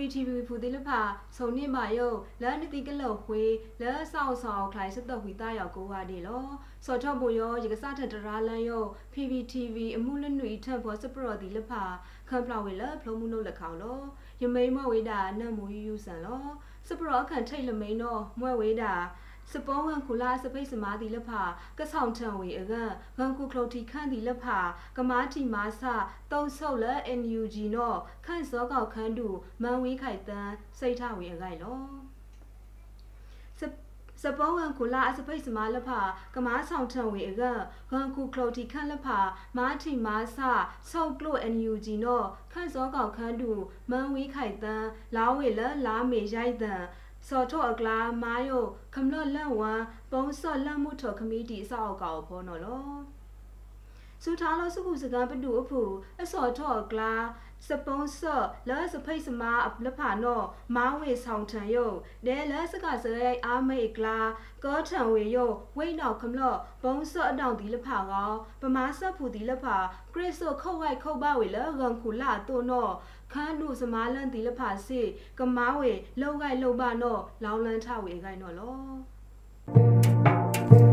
ကိုဝါဒီလာစေ PPTV ဖူတိလဖာဆုံနေမာယုလန်နတိကလောခွေလဲဆောင်ဆောင်ခလိုင်စတဝီတာရောက်ကိုဝါဒီလောစောထောဘူယောရကစားထတရာလန်ယော PPTV အမှုလနွေထပ်ဘောစပရော်ဒီလဖာခမ်ဖလာဝေလဖလိုမှုနုလက်ခေါလောယမိန်မဝေတာနတ်မူယူယူဆန်လောစပရော်ခန်ထိတ်လမိန်နောမွဲဝေတာ စပေါ်ဝန်ကူလာစပိတ်စမာတီလဖာကဆောင်ထံဝေအကဂန်ကူခလုတ်တီခန့်တီလဖာကမာတီမာဆတုံဆုတ်လ NUG နော့ခန့်စောကောက်ခန်းတူမန်ဝေးခိုက်တန်းစိတ်ထဝေအကိုင်လောစစပေါ်ဝန်ကူလာစပိတ်စမာလဖာကမာဆောင်ထံဝေအကဂန်ကူခလုတ်တီခန့်လဖာမာတီမာဆဆုတ်ကလို့ NUG နော့ခန့်စောကောက်ခန်းတူမန်ဝေးခိုက်တန်းလာဝေလလာမေရိုက်တန်း စောထောအကလာမာယိုခမလော့လန့်ဝမ်ပုံစော့လန့်မှုထောခမီတီအဆောက်အကောက်ဖောနော်လောစူထားလို့စုခုစကားပတူအဖူအစောထောအကလာ စပွန်ဆာလာစဖိတ်စမာလဖာနောမာဝေဆောင်ထံယုတ်ဒဲလာစကစရဲအာမေကလာကောထံဝေယုတ်ဝိနောက်ခမလော့ဘုံဆော့အတောင်ဒီလဖာကောပမာဆပ်ဖူဒီလဖာခရစ်ဆိုခုတ်ဝိုက်ခုတ်ပါဝေလဂန်ခုလာတိုနောခန်းဒုစမာလန်ဒီလဖာစေကမာဝေလောက်ဂိုက်လောက်ပါနောလောင်းလန်းထဝေဂိုက်နောလော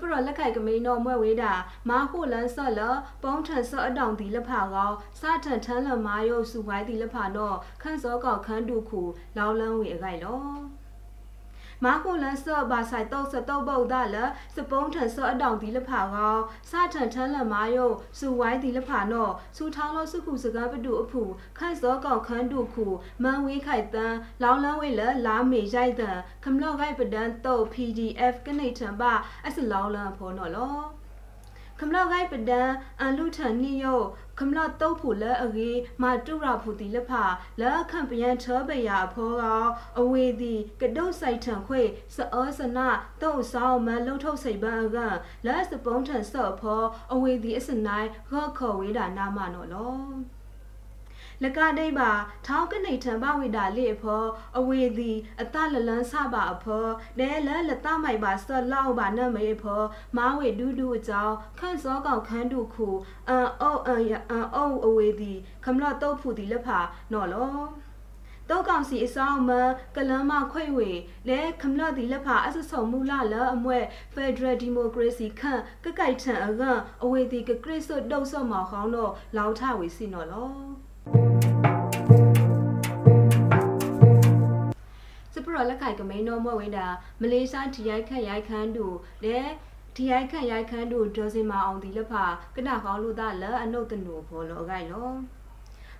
ပရလက်ခိုက်ကမိန်တော်မွဲဝေးတာမာခုလန်းဆော့လပုံးထန်ဆော့အတောင်ဒီလက်ဖာကောစထန်ထန်းလမာယုတ်စုဝိုင်းဒီလက်ဖာတော့ခန့်စောကောက်ခန်းတူခုလောင်းလန်းဝေအခိုက်လော မာကိုလန်ဆော့ဘာဆိုင်တော့စတော့ပုတ်ဒါလစပုံးထန်ဆော့အတောင်ဒီလဖာကောစထန်ထန်းလမာယုတ်စူဝိုင်းဒီလဖာနော်စူထောင်းလို့စခုစကားပတူအဖူခန့်စောကောက်ခန်းတူခုမန်ဝေးခိုက်တန်းလောင်းလန်းဝေလလာမေရိုက်တန်းခမလော့ဂိုက်ပဒန်တော့ PDF ကနေထံပါအစလောင်းလန်းဖောနော်လော ခမလော့ဂိုက်ပဒန်အန်လူထန်နီယိုခမလတုတ်ဖို့လဲအကြီးမာတူရာဖို့တီလက်ဖာလဲခန့်ပယံချောပယာဖောကအဝေဒီကတုတ်ဆိုင်ထံခွေစောစနာတုတ်ဆောင်မလုံထုတ်စိတ်ပန်းကလဲစပုံးထန်ဆော့ဖောအဝေဒီအစနိုင်ခော့ခေါ်ဝေးတာနာမနော်လော လကဒိပါထောင်းကနေထံပဝိတာလေဖောအဝေသည်အတလလန်းဆပါအဖောဒဲလလတမိုက်ပါဆော့လောက်ပါနမေဖောမာဝေဒူးဒူးအကြောင်းခန့်စောကောင်ခန်းတုခုအန်အောအန်အန်အောအဝေသည်ခမလတုတ်ဖူသည်လက်ဖာနော်လောတောက်ကောင်စီအဆောင်မကလမ်းမခွေဝေလဲခမလဒီလက်ဖာအဆဆုံမူလာလအမွဲ Federal Democracy ခန့်ကကြိုက်ထန်အကအဝေဒီကခရစ်ဆွတ်တုတ်ဆော့မောင်ခေါင်းတော့လောင်ထဝေစီနော်လော စပရလက်ခိုက်ကမိန်တော်မွဲဝေးတာမလေးရှားဒီရိုက်ခက်ရိုက်ခန်းတူလဲဒီရိုက်ခန့်ရိုက်ခန်းတို့ဒေါ်စင်မအောင်ဒီလက်ဖာကနကောင်းလို့သားလအနုတ်တနူဘောလောဂိုင်လော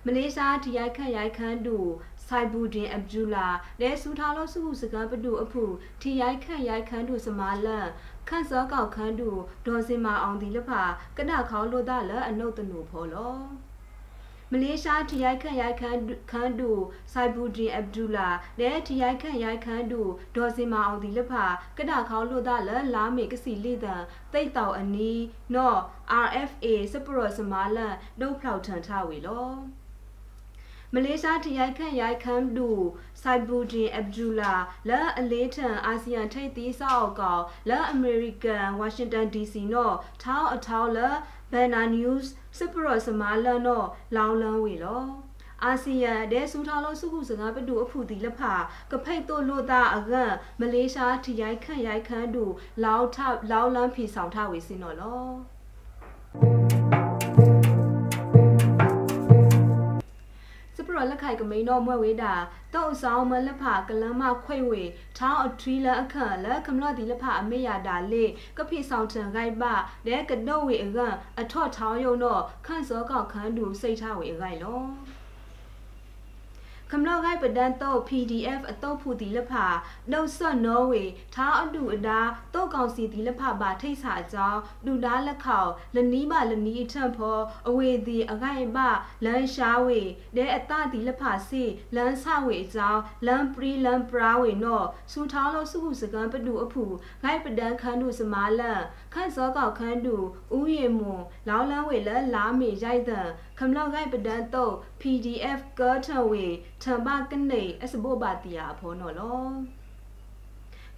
မလေးရှားဒီရိုက်ခန့်ရိုက်ခန်းတို့ဆိုင်ဘူဒင်အဗ်ဒူလာလဲစူထားလို့စုခုစကားပတူအဖူဒီရိုက်ခန့်ရိုက်ခန်းတို့စမာလန်ခန့်စောကောက်ခန်းတို့ဒေါ်စင်မအောင်ဒီလက်ဖာကနခေါင်းလို့သားလအနုတ်တနူဘောလော မလေးရှားထရိုက်ခန့်ရိုက်ခန်းခန်းတူဆိုင်ဘူဒီအဗ်ဒူလာနဲ့ထရိုက်ခန့်ရိုက်ခန်းတူဒေါ်စင်မအောင်ဒီလက်ဖာကဒခေါလို့ဒါလလာမေကစီလေတန်တိတ်တောက်အနီးနော် RFA စပရောစမာလန်နှုတ်ဖောက်ထန်ထဝေလောမလေးရှားထရိုက်ခန့်ရိုက်ခန်းတူဆိုင်ဘူဒင်အဗ်ဒူလာလက်အလေးထန်အာဆီယံထိပ်သီးစောက်ကောင်လက်အမေရိကန်ဝါရှင်တန် DC နော်ထောင်းအထောင်းလက် ဘန်နာနျူးစပရောစမာလန်နော်လောင်းလန်းဝေလောအာဆီယံတဲ့စူထားလို့စုခုစကားပတူအဖူတီလက်ဖာကဖိတ်တို့လို့တာအကန့်မလေးရှားထရိုက်ခန့်ရိုက်ခန်းတူလောင်းထလောင်းလန်းဖီဆောင်ထဝေစင်းတော့လော စပရလက်ခိုက်ကမိန်တော့မွဲဝေးတာတောက်ဆောင်မလက်ဖာကလမ်းမခွေဝေထောင်းအထရီလအခန့်လက်ခမလဒီလက်ဖာအမေရတာလေကဖိဆောင်ထန်ဂိုက်ပလဲကတော့ဝေအကအထော့ထောင်းယုံတော့ခန့်စောကောက်ခန်းတူစိတ်ထားဝေအဂိုက်လော ခမလောက်ဂိုက်ပဒန်တော့ PDF အတော့ဖူတီလက်ဖာနှုတ်ဆော့နော်ဝေထားအတူအတာတော့ကောင်စီတီလက်ဖာပါထိတ်စာအကြောင်းလူသားလက်ခေါလနီးမလနီးအထံဖောအဝေတီအဂိုက်ပလန်ရှားဝေဒဲအတတီလက်ဖာစီလန်ဆဝေအကြောင်းလန်ပရီလန်ပရာဝေနော်စူထောင်းလို့စုခုစကန်ပတူအဖူဂိုက်ပဒန်ခန်းတူစမာလန်ခန့်စောကောက်ခန်းတူဥယေမွန်လောင်းလန်းဝေလလာမေရိုက်တဲ့ ခမလောက်ဂိုက်ပဒန်တော့ PDF ကောထဝေထံပကနေအစဘောပါတီယာဖောနော်လော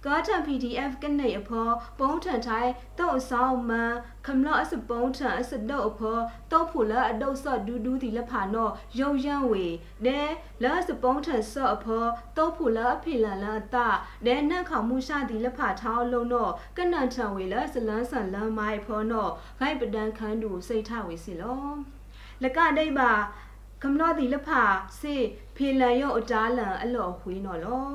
ကကာထန် PDF ကနေအဖော်ပုံးထန်ထိုင်တော့အဆောင်မန်ခမလအစပုံးထန်အစတော့အဖော်တော့ဖူလာအဒုတ်ဆော့ဒူးဒူးဒီလက်ဖာနော်ရုံရန်ဝေဒဲလာစပုံးထန်ဆော့အဖော်တော့ဖူလာအဖေလန်လာတာဒဲနန့်ခေါမှုရှာဒီလက်ဖာထောင်းလုံးတော့ကနန်ထန်ဝေလာစလန်းဆန်လမ်းမိုင်ဖော်နော်ခိုင်ပဒန်ခန်းတူစိတ်ထဝေစီလော လကဒိတ်ပါကမလို့ဒီလက်ဖာစေဖေလန်ရော့အတားလန်အလော်ခွေးနော်လော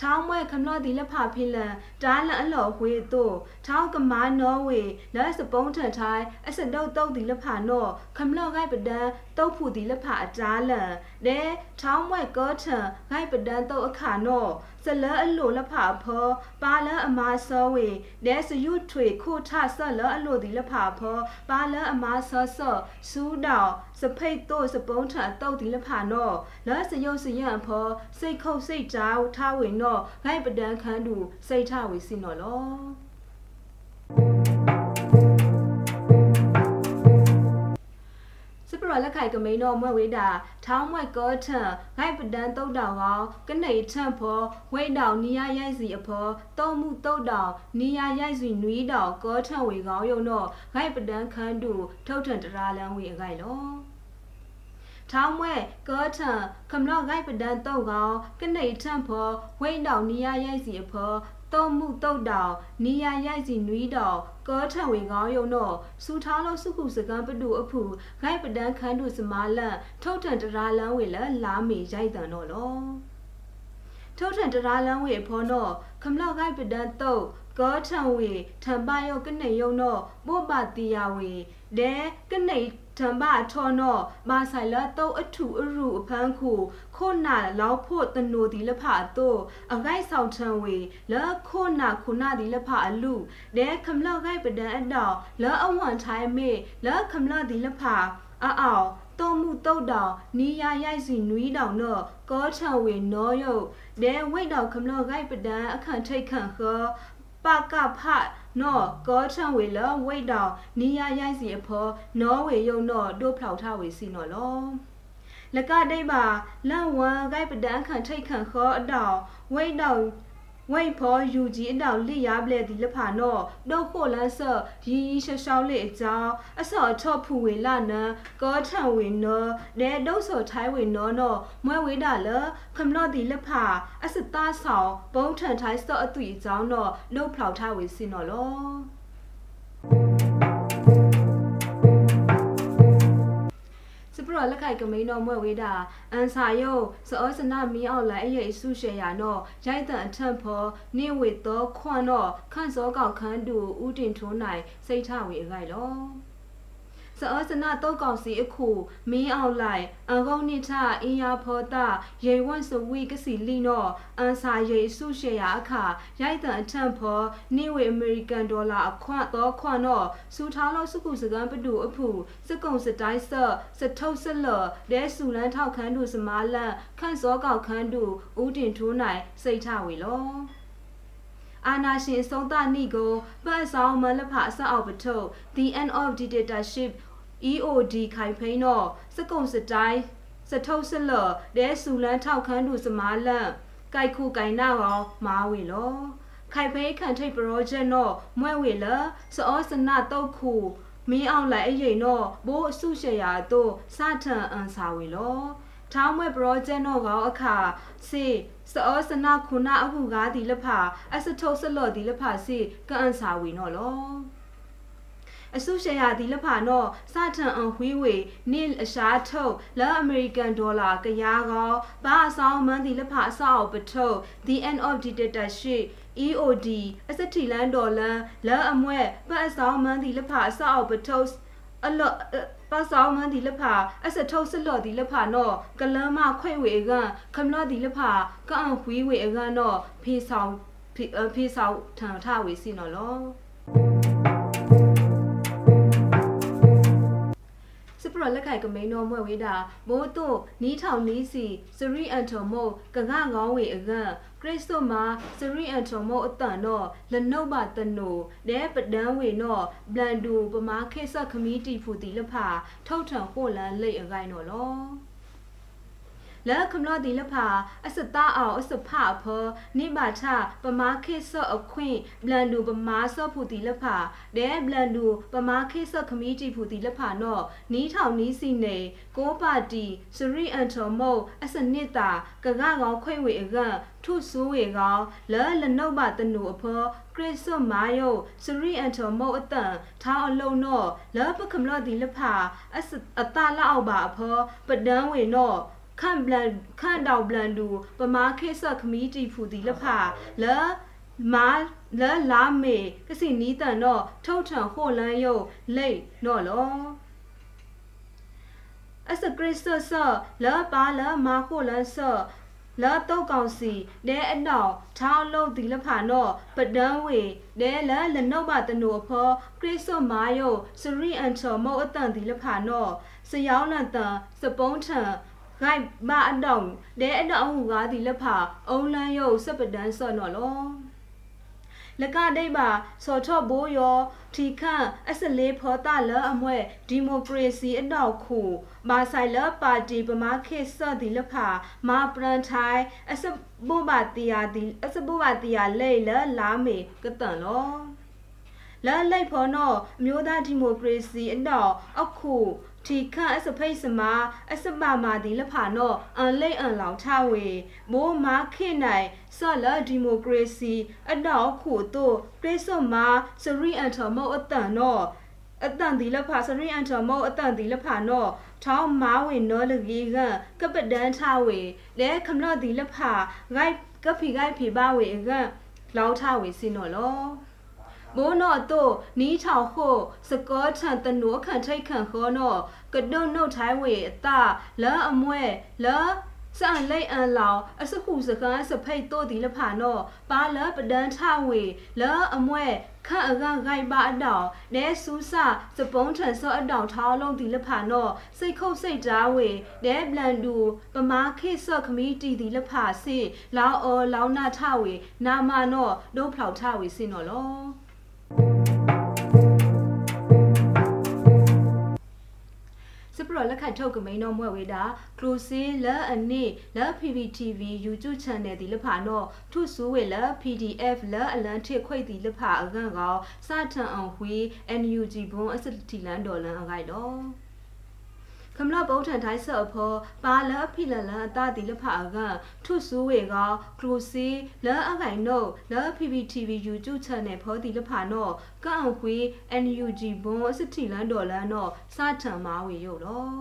ထောင်းမွဲခမလို့ဒီလက်ဖာဖေလန်တားလန်အလော်ခွေးတို့ထောင်းကမာနော်ဝေလက်စပုံးထန်ထိုင်အစတုတ်တုတ်ဒီလက်ဖာနော်ခမလို့ဂိုက်ပဒန် တုတ်ဖူဒီလက်ဖာအတားလန်ဒဲထောင်းမွဲကောထန်ဂိုက်ပဒန်တုတ်အခါနော်စလအလိုလက်ဖာဖောပါလအမာစောဝေဒဲစယုထွေခိုထဆလအလိုဒီလက်ဖာဖောပါလအမာစောစောစူးတောင်စဖိတ်တို့စပုံးထန်တုတ်ဒီလက်ဖာနော်လက်စယုတ်စရန်ဖောစိတ်ခုတ်စိတ်ကြောက်ထားဝေနော်ဂိုက်ပဒန်ခန်းတူစိတ်ထဝေစီနော်လောစပ ရလက်ခိုင်ကမိန်တော်မွဲဝေးတာထောင်းမွဲကောထန်ဂိုက်ပဒန်တုတ်တောင်ကောကနေထန့်ဖောဝိတ်တောင်နီယာရိုက်စီအဖောတုံမှုတုတ်တောင်နီယာရိုက်စီနွီးတောင်ကောထန်ဝေကောင်းယုံတော့ဂိုက်ပဒန်ခန်းတူထုတ်ထန်တရာလန်းဝေအခိုင်လောထောင်းမွဲကောထန်ခမလော့ဂိုက်ပဒန်တုတ်ကောကနေထန့်ဖောဝိတ်တောင်နီယာရိုက်စီအဖောတုံမှုတုတ်တောင်နီယာရိုက်စီနွီးတောင် ကောထံဝင်ကောင်းယုံတော့စူထားလို့စုခုစကံပတူအဖူဂိုက်ပဒန်းခန်းတူစမာလန့်ထုတ်ထန်တရာလန်းဝေလလာမေရိုက်တန်တော့လောထုတ်ထန်တရာလန်းဝေဖောတော့ခမလောက်ဂိုက်ပဒန်းတုတ်ကောထံဝေထံပယောကနေယုံတော့ပို့ပါတီယာဝေဒဲကနေ တံဘာထောနောမာဆိုင်လာတော့အထုအရုအဖန်းခုခိုနာလောက်ဖို့တနိုဒီလဖာတော့အဂိုက်ဆောင်ထံဝေလာခိုနာခုနာဒီလဖာအလူဒဲခမလောက်ဂိုက်ပဒန်အတော့လာအဝွန်ထိုင်မေလာခမလောက်ဒီလဖာအအောင်တုံမှုတုတ်တောင်နီယာရိုက်စီနွီးတောင်တော့ကောထံဝေနောယုတ်ဒဲဝိတ်တောင်ခမလောဂိုက်ပဒန်အခန့်ထိတ်ခန့်ခောပကဖ နော်ကောထံဝေလဝိတ်တောင်နီယာရိုက်စီအဖောနော်ဝေယုံတော့တို့ဖောက်ထဝေစီနော်လောလကဒိတ်ပါလန့်ဝမ်ဂိုက်ပဒန်ခန့်ထိတ်ခန့်ခောအတောင်ဝိတ်တောင် ဝိတ်ဖောယူကြီးအတောင်လိရပလက်ဒီလဖာနောဒုတ်ခိုလန်းဆော့ရီရီရှရှောင်းလေအကြောင်းအစော့ချော့ဖူဝေလာနကောထံဝေနောဒဲဒုတ်ဆော့ထိုင်းဝေနောနောမွဲဝေတာလခမလော့ဒီလဖာအစသားဆောင်ဘုံထန်ထိုင်းဆော့အသွေအကြောင်းနောလုတ်ဖောက်ထားဝေစင်နော်လော စပရလက်ခိုက်ကမိန်တော်မွဲဝေးတာအန်စာယုတ်စောစနာမီအောင်လိုက်ရဲ့ဆုရှေရနော်ရိုက်တန်အထက်ဖောနေဝေတော့ခွန်တော့ခန့်စောကောက်ခန်းတူဥတင်ထုံးနိုင်စိတ်ထဝေအခိုက်လော စအောစနာတောက်ကောင်စီအခုမင်းအောင်လိုက်အန်ကုန်းနိထအင်းယာဖောတာရေဝန့်စဝီကစီလီနောအန်စာရေဆုရှေရအခါရိုက်တန်အထက်ဖောနေဝေအမေရိကန်ဒေါ်လာအခွန့်တော့ခွန့်တော့စူထားလို့စုခုစကံပတူအဖူစကုံစတိုင်းဆော့စထုတ်စလော်ဒဲဆူလန်းထောက်ခန်းတူစမာလန့်ခန့်စောကောက်ခန်းတူဦးတင်ထိုးနိုင်စိတ်ထဝေလောအာနာရှင်ဆုံးသနိကိုပတ်ဆောင်မလဖအစအောက်ပထုတ် The End of Dictatorship EOD ခိုင်ဖိန်းတော့စကုံစတိုင်းစထုတ်စလော်ဒဲဆူလန်းထောက်ခန်းတူစမာလန့်ကြိုက်ခုကြိုင်နာရောမာဝေလောခိုင်ဖိန်းခန့်ထိတ်ပရောဂျက်တော့မွဲဝေလစောစနတုတ်ခုမင်းအောင်လိုက်အရင်တော့ဘိုးအစုရှရာတို့စထန်အန်စာဝေလောထောင်းမွဲပရောဂျက်တော့ကောအခါစေစောစနခုနာအခုကားဒီလဖအစထုတ်စလော်ဒီလဖစေကန်အန်စာဝေနော်လော အစုရှယ်ယာဒီလဖာနော့စထန်အန်ဝီဝေနိအရှားထုတ်လာအမေရိကန်ဒေါ်လာကရားကောဘာအဆောင်မန်ဒီလဖာအဆောက်ပထုတ် the end of dictatorship EOD အစတီလန်ဒေါ်လန်လာအမွဲပတ်အဆောင်မန်ဒီလဖာအဆောက်ပထုတ်အလော့ပါဆောင်မန်ဒီလဖာအစထုတ်စလော့ဒီလဖာနော့ကလမ်းမခွေဝေကခမလော့ဒီလဖာကအန်ဝီဝေအကနော့ဖေဆောင်ဖေဆောင်ထန်ထဝေစီနော်လော စပရလက်ခိုင်ကမိန်တော်မွဲဝေးတာမိုးတို့နီးထောင်နီးစီစရီအန်တိုမိုကငါငောင်းဝေအကန့်ခရစ်စတိုမှာစရီအန်တိုမိုအတန်တော့လနုတ်ပါတနိုဒဲပဒန်းဝေတော့ဘလန်ဒူပမာခေဆက်ခမီတီဖူတီလဖာထုတ်ထန်ဟိုလန်လိတ်အကိုင်တော့လော လဲခမလို့ဒီလဖာအစတာအောင်အစဖအဖောနိဘာချပမာခေဆော့အခွင့်ဘလန်ဒူပမာဆော့ဖူဒီလဖာဒဲဘလန်ဒူပမာခေဆော့ခမီတီဖူဒီလဖာနော်နီးထောင်နီးစီနေကိုပါတီစရီအန်ထော်မိုအစနစ်တာကကကောင်ခွေဝေအကထုဆူဝေကောင်လဲလနုတ်မတနူအဖောခရစ်စွတ်မာယုစရီအန်ထော်မိုအတန်ထောင်းအလုံးနော်လဲပကမလို့ဒီလဖာအစအတာလောက်ပါအဖောပဒန်းဝေနော် ခန့်ဘလန်ခန့်တောက်ဘလန်ဒူပမာခေဆော့ခမီတီဖူဒီလဖာလဲမာလဲလာမေကစီနီတန်တော့ထုတ်ထန်ဟိုလန်ယုလိတ်နော်လောအစကရစ်ဆော့ဆော့လဲပါလဲမာခိုလန်ဆော့လာတော့ကောင်စီဒဲအနောက်ထောင်းလုံးဒီလဖာနော်ပဒန်းဝေဒဲလာလနှုတ်မတနူအဖောခရစ်ဆော့မာယုစရီအန်ချောမောအတန်ဒီလဖာနော်စယောင်းလန်တန်စပုံးထန် ဂိုက်မအတောင်ဒဲအနောက်ဟူကားဒီလက်ဖာအုံလန်းယုတ်စပဒန်းဆော့နော်လောလကဒိတ်ပါစော်ထော့ဘိုးယောထီခန့်အစလေးဖောတာလအမွဲဒီမိုကရေစီအတော့ခုမာဆိုင်လပါတီပမာခေဆော့ဒီလဖာမာပရန်ထိုင်အစဘူဘာတီယာဒီအစဘူဘာတီယာလေလလာမေကတန်လောလာလိုက်ဖောနောအမျိုးသားဒီမိုကရေစီအတော့အခု တီခန့်အစဖိတ်စမာအစမမာဒီလဖာနော့အန်လိန်အန်လောင်ထဝေမိုးမာခေနိုင်ဆော်လာဒီမိုကရေစီအနောက်ခုတို့ပြေစွန်မာစရီအန်ထမောအတန်နော့အတန်ဒီလဖာစရီအန်ထမောအတန်ဒီလဖာနော့ထောင်းမာဝင်နောလကြီးကကပဒန်ထဝေလဲခမလဒီလဖာဂိုက်ကဖီဂိုက်ဖီဘာဝေကလောက်ထဝေစင်နော်လော မိုးနော်တော့နီးချောင်ခုစကောထန်တနုခန့်ထိတ်ခန့်ခောနော်ကဒုံနှုတ်ထိုင်းဝေအတလဲအမွဲလဲစန်လိုက်အန်လောင်အစခုစကန်းစဖိတ်တို့ဒီလဖာနော်ပါလပဒန်ထဝေလဲအမွဲခန့်အကဂိုင်ပါအတောင်နဲဆူးစစပုံးထန်စောအတောင်ထောင်းလုံးဒီလဖာနော်စိတ်ခုတ်စိတ်တားဝေနဲဘလန်ဒူပမာခေဆော့ခမီတီဒီလဖာစီလောင်းအော်လောင်းနာထဝေနာမနော်ဒိုးဖောက်ထဝေစင်နော်လော ပရလက်ခတ်ထုတ်ကမိန်တော့မွဲ့ဝေတာကလူစီလာအနေလာ PPTV YouTube channel ဒီလဖာနော်ထုဆူဝေလာ PDF လာအလန်ထစ်ခွိတ်ဒီလဖာအကန်ကောစထန်အောင်ဝေ NUG ဘွန်အစတီလန်ဒေါ်လန်အခိုက်တော့ ခမလဘုံထန်တိုင်းဆော့ဖောပါလအဖိလလန်အတတိလဖာကထုဆူဝေကကလူစီလာအခိုင်နိုလာ PPTV YouTube channel ဖောဒီလဖာနော်ကန့်ခွေ NUG ဘွန်အစတီလန်ဒေါ်လန်နော်စထန်မာဝေရုပ်တော့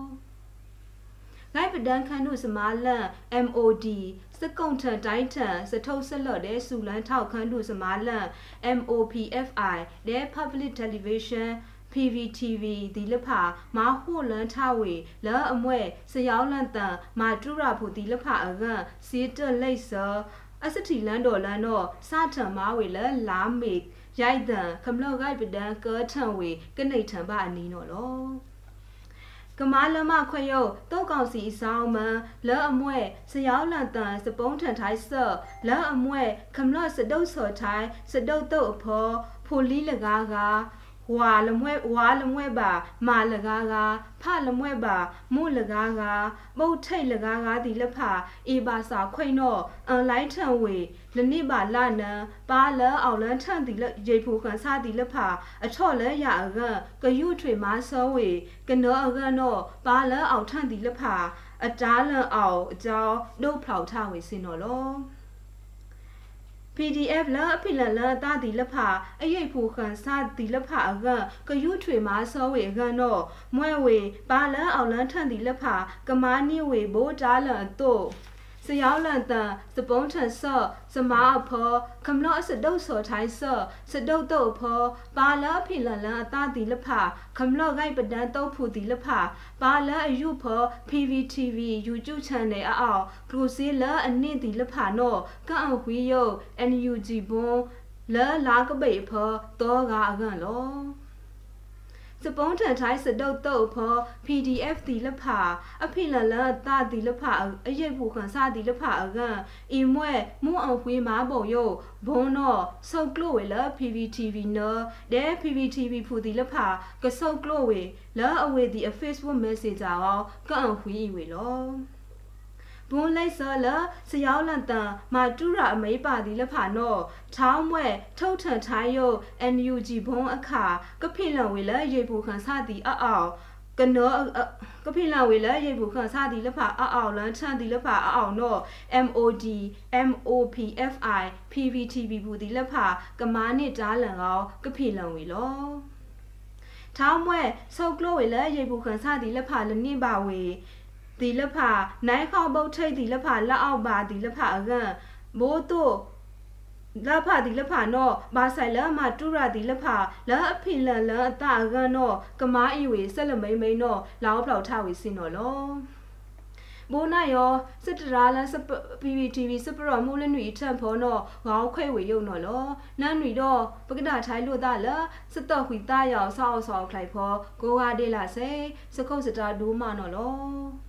ဂိုက်ပဒန်ခန်နုစမာလန် MOD စကုံထန်တိုင်းထန်စထုတ်ဆက်လော့တဲ့စူလန်ထောက်ခန်းနုစမာလန် MOPFI တဲ့ Public Television PVTV ဒီလဖာမာဟိုလန်ထဝေလောအမွဲစယောင်းလန်တန်မာတူရာဖူဒီလဖာအကန်စီတလိတ်စောအစတီလန်ဒေါ်လန်တော့စထံမာဝေလလာမေရိုက်တန်ခမလော့ဂိုက်ပဒန်ကောထံဝေကနေထံပါအနီးနော်လောကမာလမခွယုတ်တောက်ကောင်စီဆောင်မလောအမွဲစယောင်းလန်တန်စပုံးထန်ထိုင်းဆော့လောအမွဲခမလော့စတုတ်ဆော်ထိုင်းစတုတ်တုတ်အဖောဖိုလီလကားကား ဝါလမွဲဝါလမွဲပါမာလကားကားဖလမွဲပါမုလကားကားပုတ်ထိတ်လကားကားဒီလက်ဖာအေပါစာခွိနော့အန်လိုင်းထံဝေလနိပါလနံပါလအောင်လန်းထံဒီလက်ရေဖူကန်စာဒီလက်ဖာအချော့လဲရအကကယုထွေမာစောဝေကနောအကနော့ပါလအောင်ထံဒီလက်ဖာအတားလန်အောင်အကြောင်းဒုတ်ဖောက်ထဝေစင်တော်လော PDF လာအဖိလလာတာဒီလဖာအရိတ်ဖူခန်စာဒီလဖာအကကယုထွေမာစောဝေကန်တော့မွဲဝေပါလန်အောင်လန်ထန်ဒီလဖာကမာနိဝေဘိုးတားလန်တော့ စယောင်းလန်တန်စပုံးထန်ဆော့စမာအဖောခမလော့စဒုတ်ဆော်ထိုင်းဆော့စဒုတ်တော့ဖောပါလာဖိလန်လန်အတာဒီလဖာခမလော့ဂိုက်ပဒန်တော့ဖူဒီလဖာပါလာအယုဖော PVTV YouTube channel အောက်ကလူစီလာအနစ်ဒီလဖာနော်ကန်အဝီယို NUG ဘွန်လာလာကပိဖောတော့ကအကန်လော စပုံးထန်ထိုင်းစတုတ်တုတ်ဖော PDF ဒီလဖာအဖိလလတာဒီလဖာအရိပ်ဖူခံစာဒီလဖာအကန်အီမွဲမွန်အဝေးမာပုံယုတ်ဘုံတော့ဆုတ်ကလို့ဝေလ PVTV နော်ဒဲ PVTV ဖူဒီလဖာကဆုတ်ကလို့ဝေလာအဝေးဒီ Facebook Messenger ရောကန်အဝေးဝေလော ဘွန်လိုက်စောလစယောလန်တန်မာတူရာအမေးပါဒီလဖာနောထောင်းမွဲထုတ်ထန်ထိုင်းယု NUG ဘွန်အခါကဖိလန်ဝေလရေပူခန်စသည်အအောင်ကနောကဖိလန်ဝေလရေပူခန်စသည်လဖာအအောင်လန်ချန်သည်လဖာအအောင်နော MOD MOPFI PVTV ဘူးသည်လဖာကမားနစ်တားလန်ကောကဖိလန်ဝေလောထောင်းမွဲဆုတ်ကလိုဝေလရေပူခန်စသည်လဖာလနိပါဝေ ဒီလဖာနိုင်ခေါပုတ်ထိတ်ဒီလဖာလက်အောက်ပါဒီလဖာအကန်မိုးတို့လဖာဒီလဖာနော်ဘာဆိုင်လမတူရာဒီလဖာလာအဖိလန်လအတာကန်နော်ကမားအီဝေဆက်လမိန်မိန်နော်လောင်းဖလောက်ထဝေစင်နော်လောမိုးနာယောစစ်တရာလစပ PVTV စပရမူလနွီထန်ဖောနော်ငေါခွဲဝေယုံနော်လောနန်းနွီတော့ပကဒထိုင်လို့တာလစတော့ခွီတာယောဆောက်ဆောက်ခလိုက်ဖောကိုဟာဒေလာစေစခုတ်စတာဒူးမနော်လော